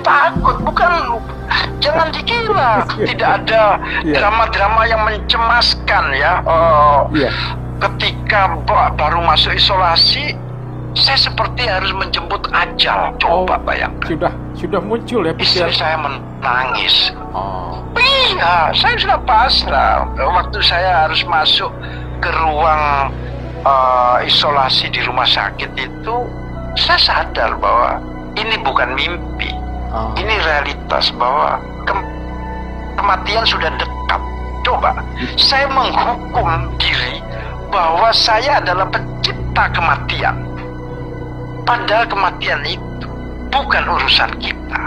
takut, bukan jangan dikira tidak ada Iya. drama-drama yang mencemaskan ya. Oh, Iya. ketika ba- baru masuk isolasi, saya seperti harus menjemput ajal. Coba Oh. bayangkan. Sudah sudah muncul ya Istri saya menangis. Oh. Iya, saya sudah pasrah. Waktu saya harus masuk ke ruang eh, isolasi di rumah sakit itu, saya sadar bahwa ini bukan mimpi. Oh. Ini realitas bahwa ke- kematian sudah dekat. Coba, saya menghukum diri bahwa saya adalah pencipta kematian. Padahal kematian itu bukan urusan kita.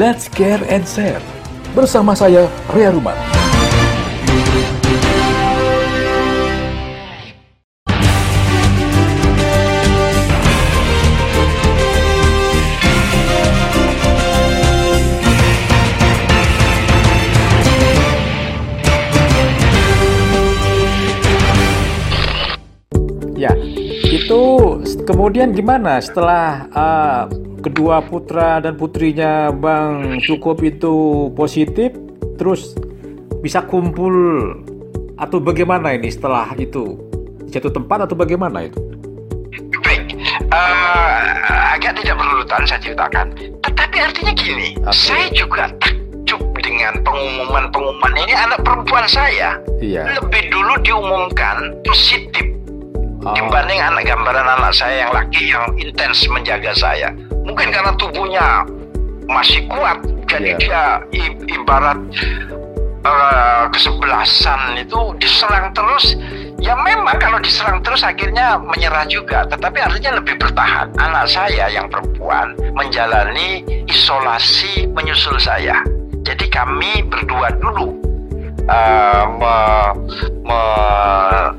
Let's care and share. Bersama saya Ria Ruman. Ya, itu kemudian gimana setelah uh, kedua putra dan putrinya Bang Cukup itu positif, terus bisa kumpul atau bagaimana ini setelah itu di satu tempat atau bagaimana itu? Baik, eh, agak tidak berurutan saya ceritakan. Tetapi artinya gini, Oke. saya juga takjub dengan pengumuman-pengumuman ini anak perempuan saya Iya. lebih dulu diumumkan positif Oh, dibanding anak gambaran anak saya yang laki yang intens menjaga saya. Mungkin karena tubuhnya masih kuat, jadi Iya. dia ibarat eh, kesebelasan itu diserang terus. Ya memang kalau diserang terus akhirnya menyerah juga, tetapi artinya lebih bertahan. Anak saya yang perempuan menjalani isolasi menyusul saya. Jadi kami berdua dulu eh, me- me-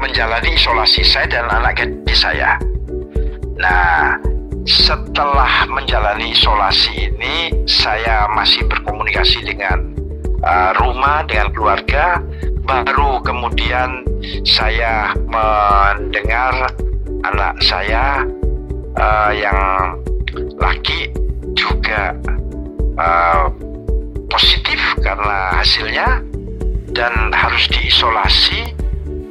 menjalani isolasi saya dan anak gadis saya. Nah, setelah menjalani isolasi ini, saya masih berkomunikasi dengan uh, rumah, dengan keluarga. Baru kemudian saya mendengar anak saya uh, yang laki juga uh, positif karena hasilnya dan harus diisolasi.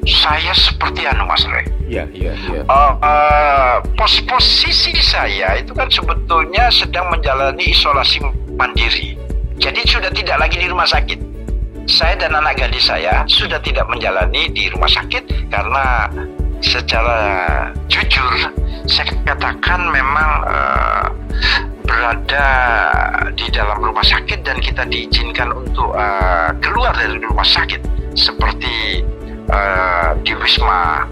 Saya seperti anu Mas Roy. iya, iya, iya. Uh, uh, pos posisi saya itu kan sebetulnya sedang menjalani isolasi mandiri. Jadi sudah tidak lagi di rumah sakit. Saya dan anak gadis saya sudah tidak menjalani di rumah sakit karena secara jujur saya katakan memang uh, berada di dalam rumah sakit dan kita diizinkan untuk uh, keluar dari rumah sakit seperti uh, di wisma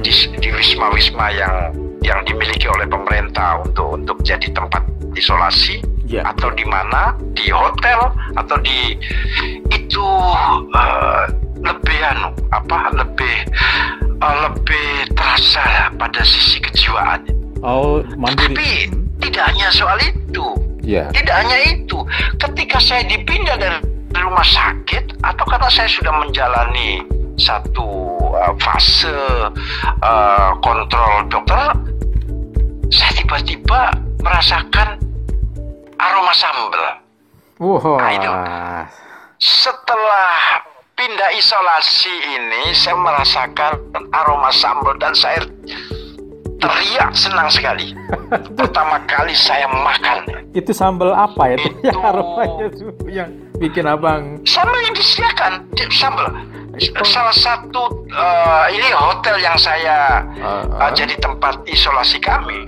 di, di wisma-wisma yang yang dimiliki oleh pemerintah untuk untuk jadi tempat isolasi Ya. atau di mana di hotel atau di itu eh, lebih anu apa lebih eh, lebih terasa pada sisi kejiwaan. Oh, mandiri. Tapi tidak hanya soal itu. Iya. Tidak hanya itu, ketika saya dipindah dari rumah sakit atau karena saya sudah menjalani satu uh, fase uh, kontrol dokter, tiba-tiba merasakan aroma sambal. Nah, itu. Wah. Setelah pindah isolasi ini, saya merasakan aroma sambal dan saya teriak senang sekali. Pertama kali saya makan. Itu sambal apa ya? Itu Itu- yang aromanya tuh yang bikin abang Sambal yang disediakan, di- sambal. Salah satu eh, ini hotel yang saya Ah, eh, ah. jadi tempat isolasi kami.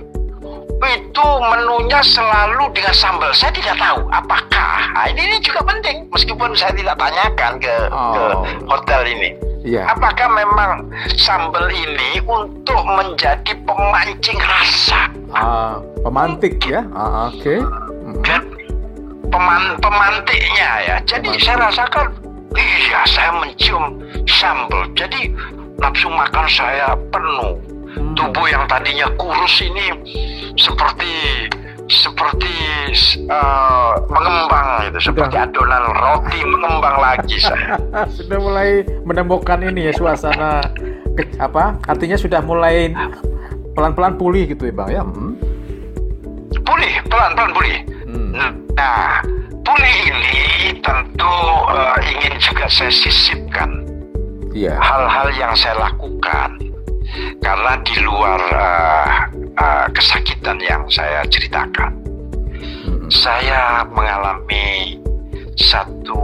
Itu menunya selalu dengan sambal. Saya tidak tahu apakah. Nah, ini, ini juga penting meskipun saya tidak tanyakan ke, ke Oh. hotel ini. Iya. Apakah memang sambal ini untuk menjadi pemancing rasa? Ah, pemantik ya. Ah, oke. Mm. dan peman pemantiknya ya. Jadi Pemantik. saya rasakan, iya saya mencium sambal. Jadi nafsu makan saya penuh. Tubuh yang tadinya kurus ini seperti seperti uh, mengembang itu, seperti adonan roti mengembang lagi saya. sudah mulai menemukan ini ya suasana ke, apa? Artinya sudah mulai pelan-pelan pulih gitu ya, Bang ya. Hmm. Pulih, pelan-pelan pulih. Hmm. Nah, pulih ini tentu uh, ingin juga saya sisipkan. Iya. Hal-hal yang saya lakukan karena di luar uh, uh, kesakitan yang saya ceritakan, hmm. saya mengalami satu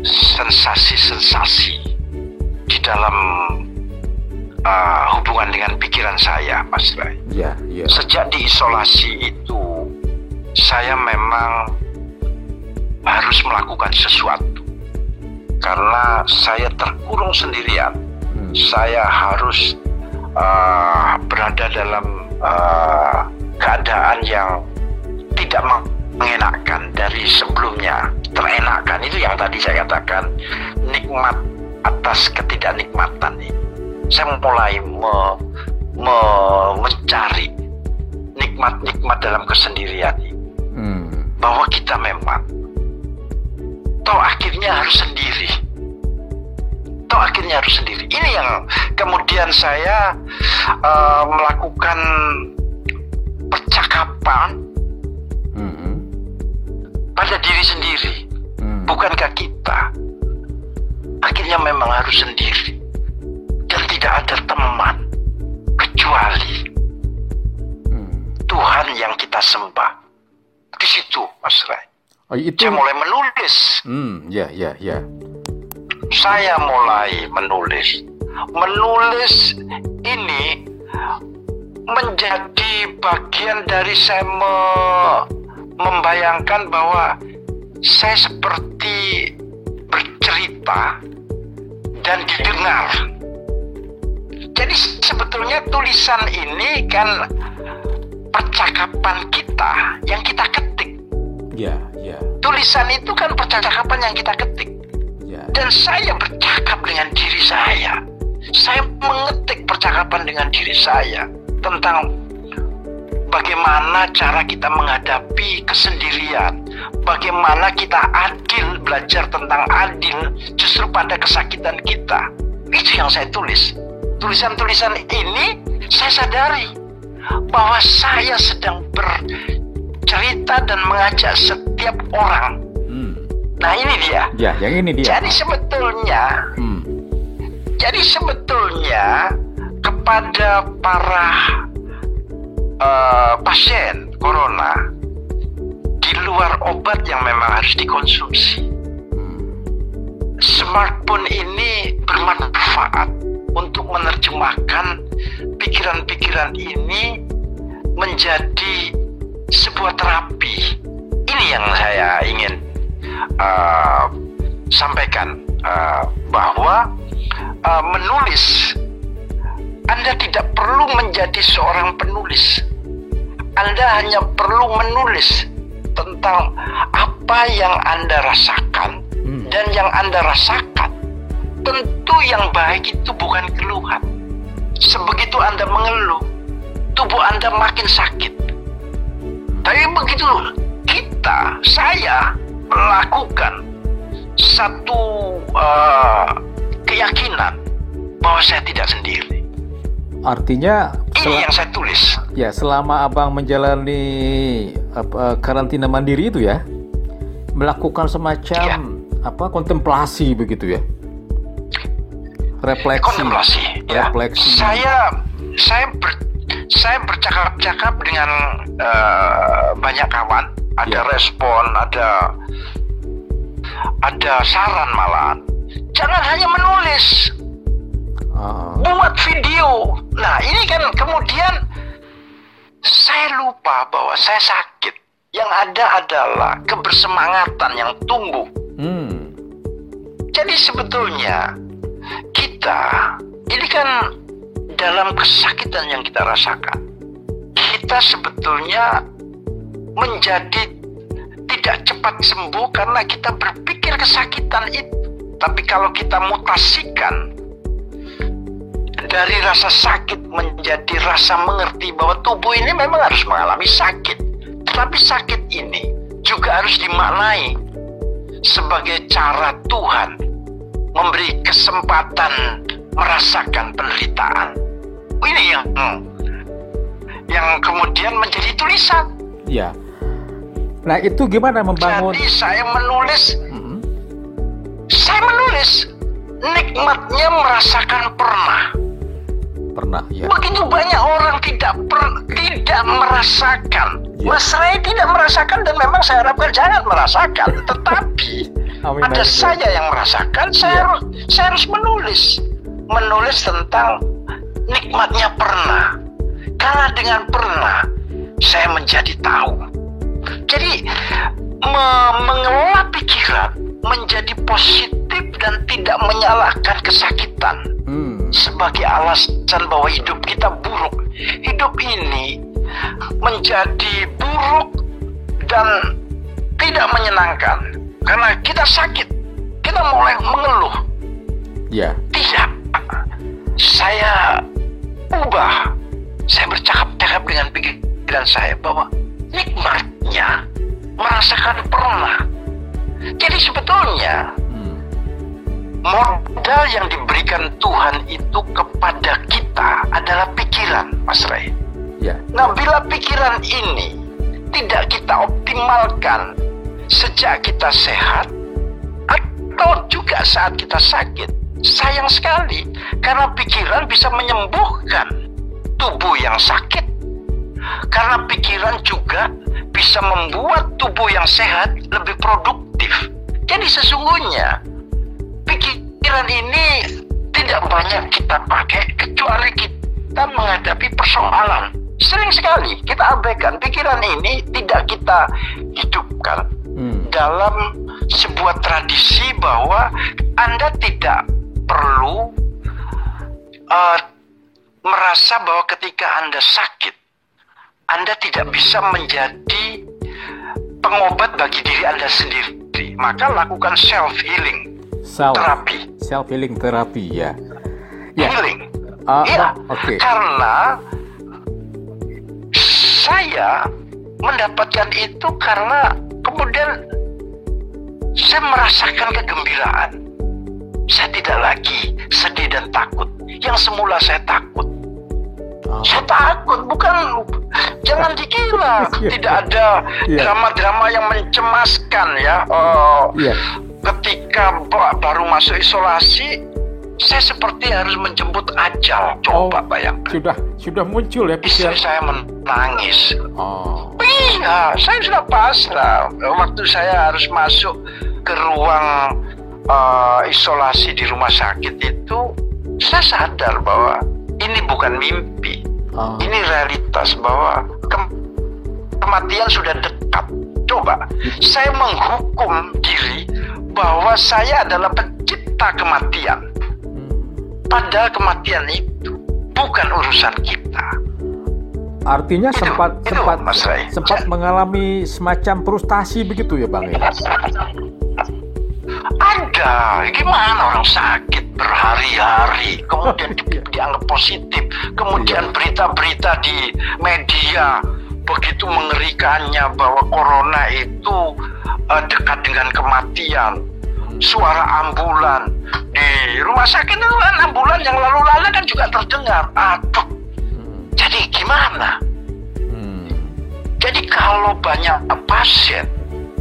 sensasi-sensasi uh, di dalam uh, hubungan dengan pikiran saya, Mas Ray. Yeah, yeah. Sejak diisolasi itu, saya memang harus melakukan sesuatu karena saya terkurung sendirian saya harus uh, berada dalam uh, keadaan yang tidak mengenakan dari sebelumnya. Terenakan itu yang tadi saya katakan nikmat atas ketidaknikmatan ini. Saya mulai me, me, mencari nikmat-nikmat dalam kesendirian ini. Hmm. bahwa kita memang toh akhirnya harus sendiri atau akhirnya harus sendiri. Ini yang kemudian saya uh, melakukan percakapan mm-hmm. pada diri sendiri, mm. bukankah kita akhirnya memang harus sendiri dan tidak ada teman kecuali mm. Tuhan yang kita sembah. Di situ, Mas Ray. Oh, itu... Saya mulai menulis. Hmm, ya, ya, ya saya mulai menulis. Menulis ini menjadi bagian dari saya me membayangkan bahwa saya seperti bercerita dan didengar. Jadi sebetulnya tulisan ini kan percakapan kita yang kita ketik. Ya, ya. Tulisan itu kan percakapan yang kita ketik. Dan saya bercakap dengan diri saya. Saya mengetik percakapan dengan diri saya tentang bagaimana cara kita menghadapi kesendirian, bagaimana kita adil, belajar tentang adil justru pada kesakitan kita. Itu yang saya tulis. Tulisan-tulisan ini saya sadari bahwa saya sedang bercerita dan mengajak setiap orang Nah ini dia. Ya, yang ini dia. Jadi sebetulnya, hmm. jadi sebetulnya kepada para uh, pasien corona di luar obat yang memang harus dikonsumsi, hmm. smartphone ini bermanfaat untuk menerjemahkan pikiran-pikiran ini menjadi sebuah terapi. Ini yang saya ingin uh, sampaikan uh, bahwa uh, menulis Anda tidak perlu menjadi seorang penulis. Anda hanya perlu menulis tentang apa yang Anda rasakan hmm. dan yang Anda rasakan. Tentu yang baik itu bukan keluhan. Sebegitu Anda mengeluh, tubuh Anda makin sakit. Tapi begitu kita, saya melakukan satu uh, keyakinan bahwa saya tidak sendiri. Artinya ini yang saya tulis. Ya, selama Abang menjalani apa, karantina mandiri itu ya, melakukan semacam ya. apa kontemplasi begitu ya. Refleksi. Kontemplasi, ya. Refleksi. Saya saya ber, saya bercakap-cakap dengan uh, banyak kawan ada ya. respon, ada ada saran malahan. Jangan hanya menulis, uh. buat video. Nah ini kan kemudian saya lupa bahwa saya sakit. Yang ada adalah kebersemangatan yang tumbuh. Hmm. Jadi sebetulnya kita ini kan dalam kesakitan yang kita rasakan, kita sebetulnya menjadi tidak cepat sembuh karena kita berpikir kesakitan itu. Tapi kalau kita mutasikan dari rasa sakit menjadi rasa mengerti bahwa tubuh ini memang harus mengalami sakit. Tetapi sakit ini juga harus dimaknai sebagai cara Tuhan memberi kesempatan merasakan penderitaan. Ini yang yang kemudian menjadi tulisan. Ya. Nah itu gimana membangun? Jadi saya menulis, hmm. saya menulis nikmatnya merasakan pernah. Pernah, ya. Begitu banyak orang tidak per, tidak merasakan. Ya. Mas Ray tidak merasakan dan memang saya harapkan jangan merasakan. Tetapi Amin, ada amin. saya yang merasakan. Saya ya. harus saya harus menulis, menulis tentang nikmatnya pernah. Karena dengan pernah saya menjadi tahu. Jadi me mengelola pikiran menjadi positif dan tidak menyalahkan kesakitan hmm. sebagai alasan bahwa hidup kita buruk. Hidup ini menjadi buruk dan tidak menyenangkan karena kita sakit. Kita mulai mengeluh. Ya. Tidak. Saya ubah. Saya bercakap-cakap dengan pikiran saya bahwa nikmatnya merasakan pernah jadi sebetulnya modal yang diberikan Tuhan itu kepada kita adalah pikiran, Mas Ray. Ya. Nah, bila pikiran ini tidak kita optimalkan sejak kita sehat atau juga saat kita sakit, sayang sekali karena pikiran bisa menyembuhkan tubuh yang sakit. Karena pikiran juga bisa membuat tubuh yang sehat lebih produktif. Jadi sesungguhnya pikiran ini tidak banyak kita pakai kecuali kita menghadapi persoalan. Sering sekali kita abaikan pikiran ini tidak kita hidupkan hmm. dalam sebuah tradisi bahwa Anda tidak perlu uh, merasa bahwa ketika Anda sakit, Anda tidak bisa menjadi pengobat bagi diri Anda sendiri. Maka lakukan self healing self terapi. Self healing terapi ya. ya. Healing. Uh, ya. Okay. Karena saya mendapatkan itu karena kemudian saya merasakan kegembiraan. Saya tidak lagi sedih dan takut. Yang semula saya takut. Oh. Saya takut, bukan jangan dikira yeah. tidak ada iya. drama-drama yeah. yang mencemaskan ya. Oh, yeah. Ketika baru masuk isolasi, saya seperti harus menjemput ajal. Coba oh, bayangkan. Sudah sudah muncul ya Istri saya menangis. Oh. Iya, saya sudah pasrah. Waktu saya harus masuk ke ruang uh, isolasi di rumah sakit itu, saya sadar bahwa bukan mimpi. Oh. Ini realitas bahwa ke kematian sudah dekat. Coba, saya menghukum diri bahwa saya adalah pencipta kematian. Padahal kematian itu bukan urusan kita. Artinya itu, sempat itu, sempat Mas Ray. sempat ya. mengalami semacam frustasi begitu ya Bang ya? Ada, gimana orang sakit berhari-hari, kemudian di, iya. dianggap positif, kemudian iya. berita-berita di media begitu mengerikannya bahwa corona itu uh, dekat dengan kematian. Suara ambulan di rumah sakit itu kan ambulan yang lalu lalu kan juga terdengar. Aduh, hmm. jadi gimana? Hmm. Jadi kalau banyak pasien,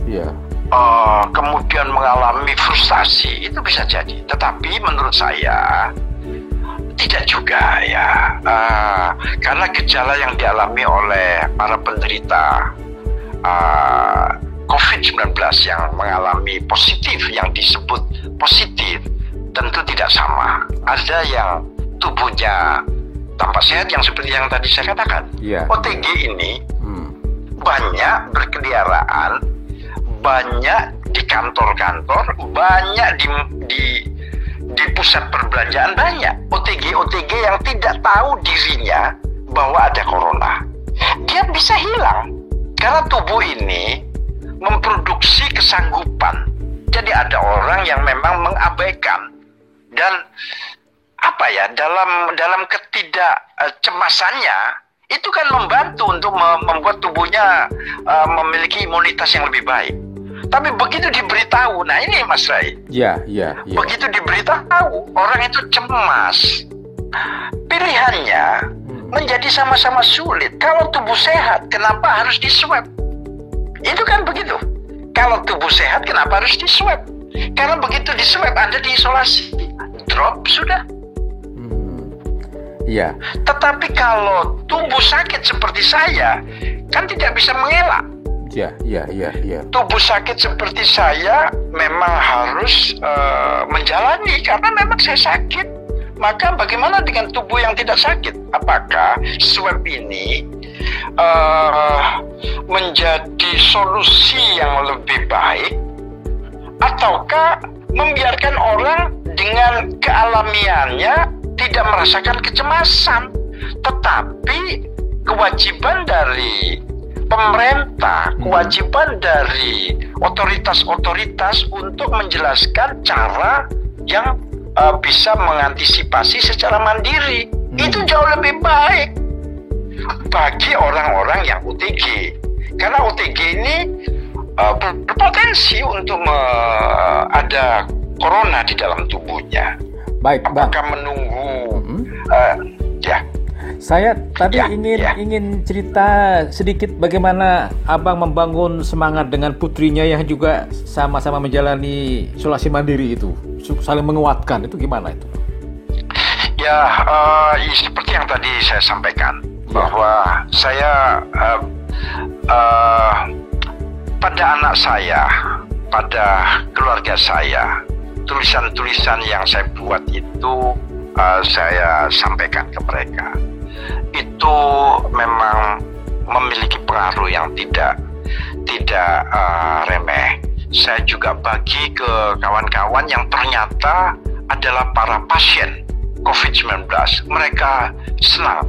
yeah uh, kemudian mengalami frustasi itu bisa jadi. Tetapi menurut saya tidak juga ya, uh, karena gejala yang dialami oleh para penderita uh, COVID-19 yang mengalami positif, yang disebut positif, tentu tidak sama. Ada yang tubuhnya tampak sehat, yang seperti yang tadi saya katakan. Yeah. OTG ini hmm. banyak berkeliaraan banyak di kantor-kantor, banyak di, di di pusat perbelanjaan banyak OTG OTG yang tidak tahu dirinya bahwa ada corona. Dia bisa hilang karena tubuh ini memproduksi kesanggupan. Jadi ada orang yang memang mengabaikan dan apa ya dalam dalam ketidakcemasannya itu kan membantu untuk membuat tubuhnya uh, memiliki imunitas yang lebih baik. Tapi begitu diberitahu, nah ini Mas Rai. Ya, ya, ya. Begitu diberitahu, orang itu cemas. Pilihannya hmm. menjadi sama-sama sulit. Kalau tubuh sehat, kenapa harus diswab? Itu kan begitu. Kalau tubuh sehat, kenapa harus diswab? Karena begitu diswab, Anda diisolasi. Drop sudah. Iya. Tetapi kalau tubuh sakit seperti saya, kan tidak bisa mengelak. Iya, iya, iya, iya. Tubuh sakit seperti saya memang harus uh, menjalani karena memang saya sakit. Maka bagaimana dengan tubuh yang tidak sakit? Apakah swab ini uh, menjadi solusi yang lebih baik ataukah membiarkan orang dengan kealamiannya tidak merasakan kecemasan, tetapi kewajiban dari pemerintah, hmm. kewajiban dari otoritas-otoritas untuk menjelaskan cara yang uh, bisa mengantisipasi secara mandiri. Hmm. Itu jauh lebih baik bagi orang-orang yang OTG. Karena OTG ini uh, berpotensi untuk uh, ada corona di dalam tubuhnya. Baik, Apakah Bang. menunggu mm-hmm. uh? Saya tadi ya, ingin ya. ingin cerita sedikit bagaimana Abang membangun semangat dengan putrinya yang juga sama-sama menjalani isolasi mandiri itu, saling menguatkan itu gimana itu? Ya, uh, seperti yang tadi saya sampaikan ya. bahwa saya uh, uh, pada anak saya, pada keluarga saya, tulisan-tulisan yang saya buat itu uh, saya sampaikan ke mereka itu memang memiliki pengaruh yang tidak tidak uh, remeh. Saya juga bagi ke kawan-kawan yang ternyata adalah para pasien COVID-19. Mereka senang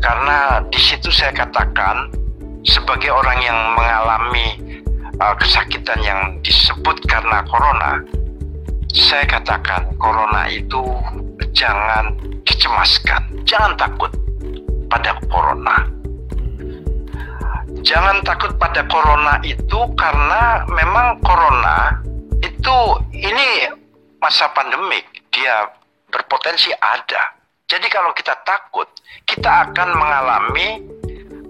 karena di situ saya katakan sebagai orang yang mengalami uh, kesakitan yang disebut karena corona, saya katakan corona itu jangan dicemaskan, jangan takut pada corona. Jangan takut pada corona itu karena memang corona itu ini masa pandemik, dia berpotensi ada. Jadi kalau kita takut, kita akan mengalami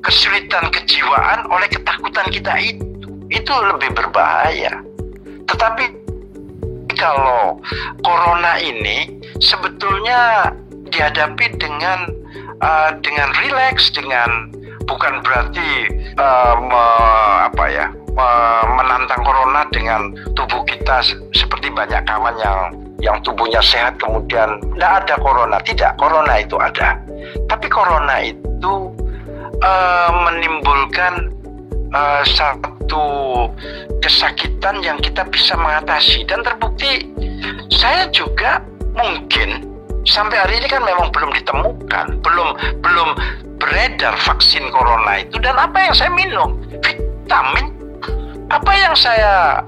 kesulitan kejiwaan oleh ketakutan kita itu. Itu lebih berbahaya. Tetapi kalau corona ini sebetulnya dihadapi dengan uh, dengan rileks dengan bukan berarti uh, me, apa ya me, menantang corona dengan tubuh kita seperti banyak kawan yang yang tubuhnya sehat kemudian tidak ada corona. Tidak corona itu ada. Tapi corona itu uh, menimbulkan uh, satu kesakitan yang kita bisa mengatasi. Dan terbukti saya juga mungkin sampai hari ini kan memang belum ditemukan belum belum beredar vaksin corona itu. Dan apa yang saya minum? Vitamin. Apa yang saya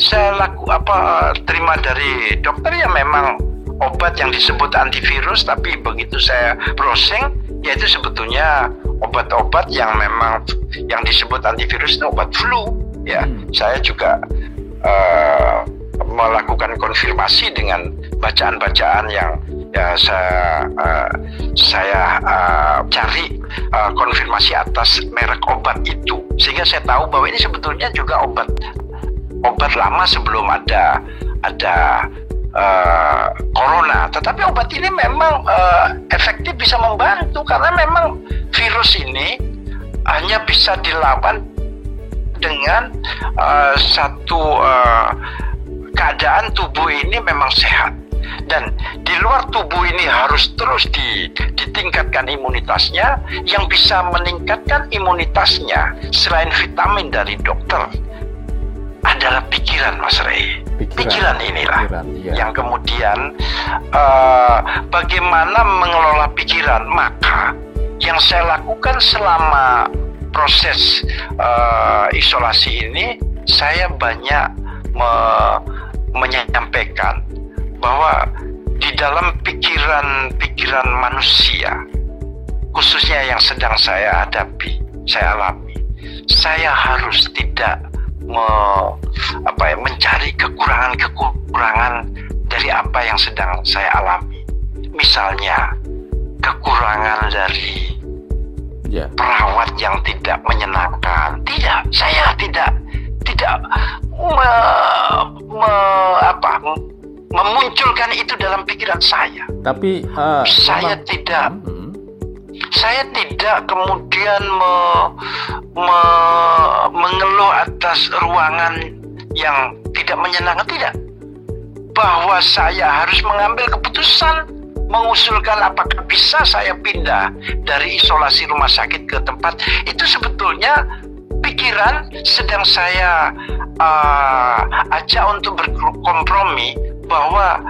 saya laku apa terima dari dokter? Ya memang obat yang disebut antivirus tapi begitu saya browsing yaitu sebetulnya obat-obat yang memang yang disebut antivirus itu obat flu. Ya hmm. saya juga uh, melakukan konfirmasi dengan bacaan-bacaan yang ya saya uh, saya uh, cari uh, konfirmasi atas merek obat itu. Sehingga saya tahu bahwa ini sebetulnya juga obat obat lama sebelum ada ada uh, corona. Tetapi obat ini memang uh, efektif bisa membantu karena memang virus ini hanya bisa dilawan dengan uh, satu uh, keadaan tubuh ini memang sehat dan di luar tubuh ini harus terus di, ditingkatkan imunitasnya. Yang bisa meningkatkan imunitasnya selain vitamin dari dokter adalah pikiran Mas Rey. Pikiran, pikiran inilah pikiran, iya. yang kemudian uh, bagaimana mengelola pikiran. Maka yang saya lakukan selama proses uh, isolasi ini saya banyak me menyampaikan bahwa di dalam pikiran-pikiran manusia, khususnya yang sedang saya hadapi, saya alami, saya harus tidak me, apa ya, mencari kekurangan-kekurangan dari apa yang sedang saya alami. Misalnya, kekurangan dari yeah. perawat yang tidak menyenangkan. Pikiran saya. Tapi uh, saya memang, tidak hmm. saya tidak kemudian me, me, mengeluh atas ruangan yang tidak menyenangkan tidak. Bahwa saya harus mengambil keputusan mengusulkan apakah bisa saya pindah dari isolasi rumah sakit ke tempat itu sebetulnya pikiran sedang saya uh, ajak untuk berkompromi bahwa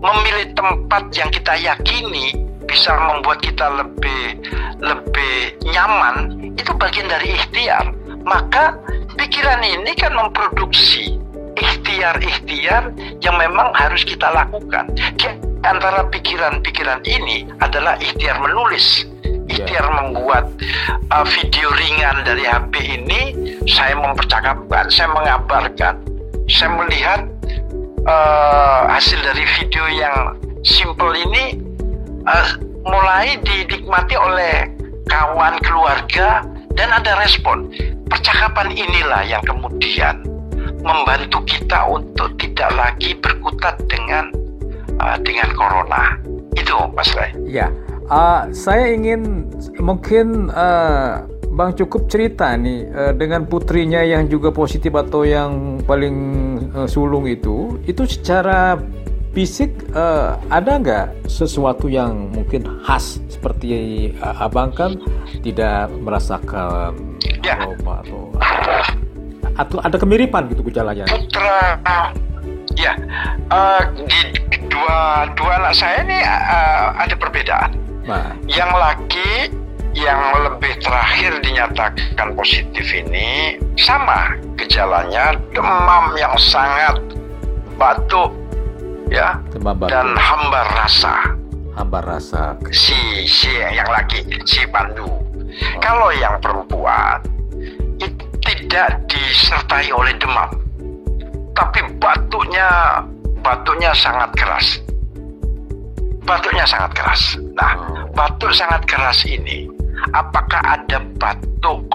memilih tempat yang kita yakini bisa membuat kita lebih lebih nyaman itu bagian dari ikhtiar. Maka pikiran ini kan memproduksi ikhtiar-ikhtiar yang memang harus kita lakukan. Antara pikiran-pikiran ini adalah ikhtiar menulis ikhtiar yeah. membuat uh, video ringan dari HP ini. Saya mempercakapkan saya mengabarkan saya melihat uh, hasil dari video yang simple ini uh, mulai dinikmati oleh kawan keluarga dan ada respon percakapan inilah yang kemudian membantu kita untuk tidak lagi berkutat dengan uh, dengan corona. Itu Mas Ray. Ya, uh, saya ingin mungkin uh, Bang cukup cerita nih uh, dengan putrinya yang juga positif atau yang paling uh, sulung itu, itu secara fisik uh, ada nggak sesuatu yang mungkin khas seperti uh, abang kan tidak merasakan ya. aroma atau atau ada kemiripan gitu gejalanya? Putra Ya, uh, di dua dua anak saya ini uh, ada perbedaan. Nah. Yang laki yang lebih terakhir dinyatakan positif ini sama gejalanya demam yang sangat batuk ya demam batuk. dan hambar rasa hambar rasa si si yang laki si Pandu oh. kalau yang perempuan itu tidak disertai oleh demam tapi batuknya batuknya sangat keras. Batuknya sangat keras. Nah, batuk sangat keras ini apakah ada batuk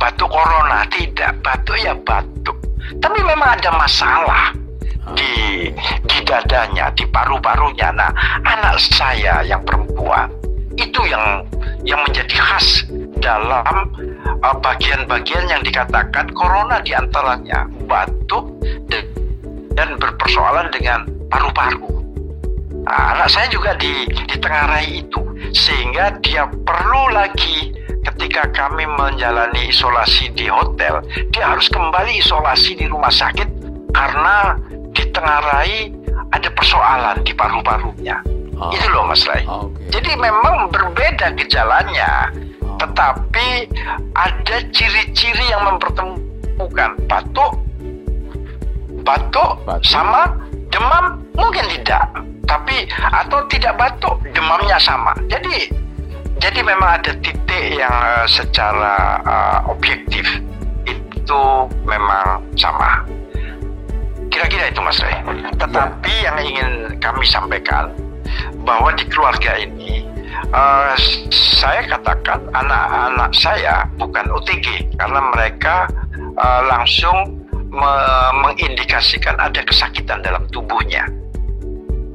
batuk corona? Tidak, batuk ya batuk. Tapi memang ada masalah di di dadanya, di paru-parunya. Nah, anak saya yang perempuan itu yang yang menjadi khas dalam uh, bagian-bagian uh, yang dikatakan corona di antaranya batuk dan, dan berpersoalan dengan paru-paru. Nah, anak saya juga di, ditengarai itu sehingga dia perlu lagi ketika kami menjalani isolasi di hotel dia harus kembali isolasi di rumah sakit karena ditengarai ada persoalan di paru-parunya. Oh. Itu loh Mas Rai. Oh, okay. Jadi memang berbeda gejalanya tetapi ada ciri-ciri yang mempertemukan batuk, batuk, batuk sama demam mungkin tidak, tapi atau tidak batuk demamnya sama. Jadi jadi memang ada titik yang uh, secara uh, objektif itu memang sama. Kira-kira itu Mas Ray. Tetapi ya. yang ingin kami sampaikan bahwa di keluarga ini uh, saya katakan anak-anak saya bukan OTG karena mereka uh, langsung me mengindikasikan ada kesakitan dalam tubuhnya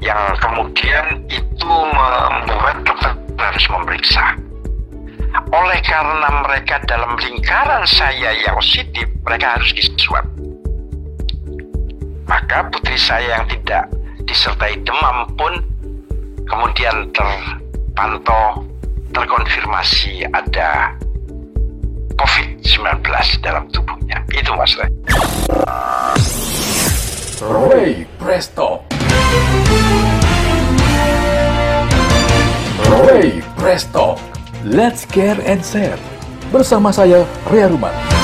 yang kemudian itu membuat dokter harus memeriksa. Oleh karena mereka dalam lingkaran saya yang positif, mereka harus diswab. Maka putri saya yang tidak disertai demam pun kemudian ter pantau terkonfirmasi ada COVID-19 dalam tubuhnya. Itu Mas Ray. Ray Presto. Ray Presto. Let's care and share. Bersama saya, Ria Ruman.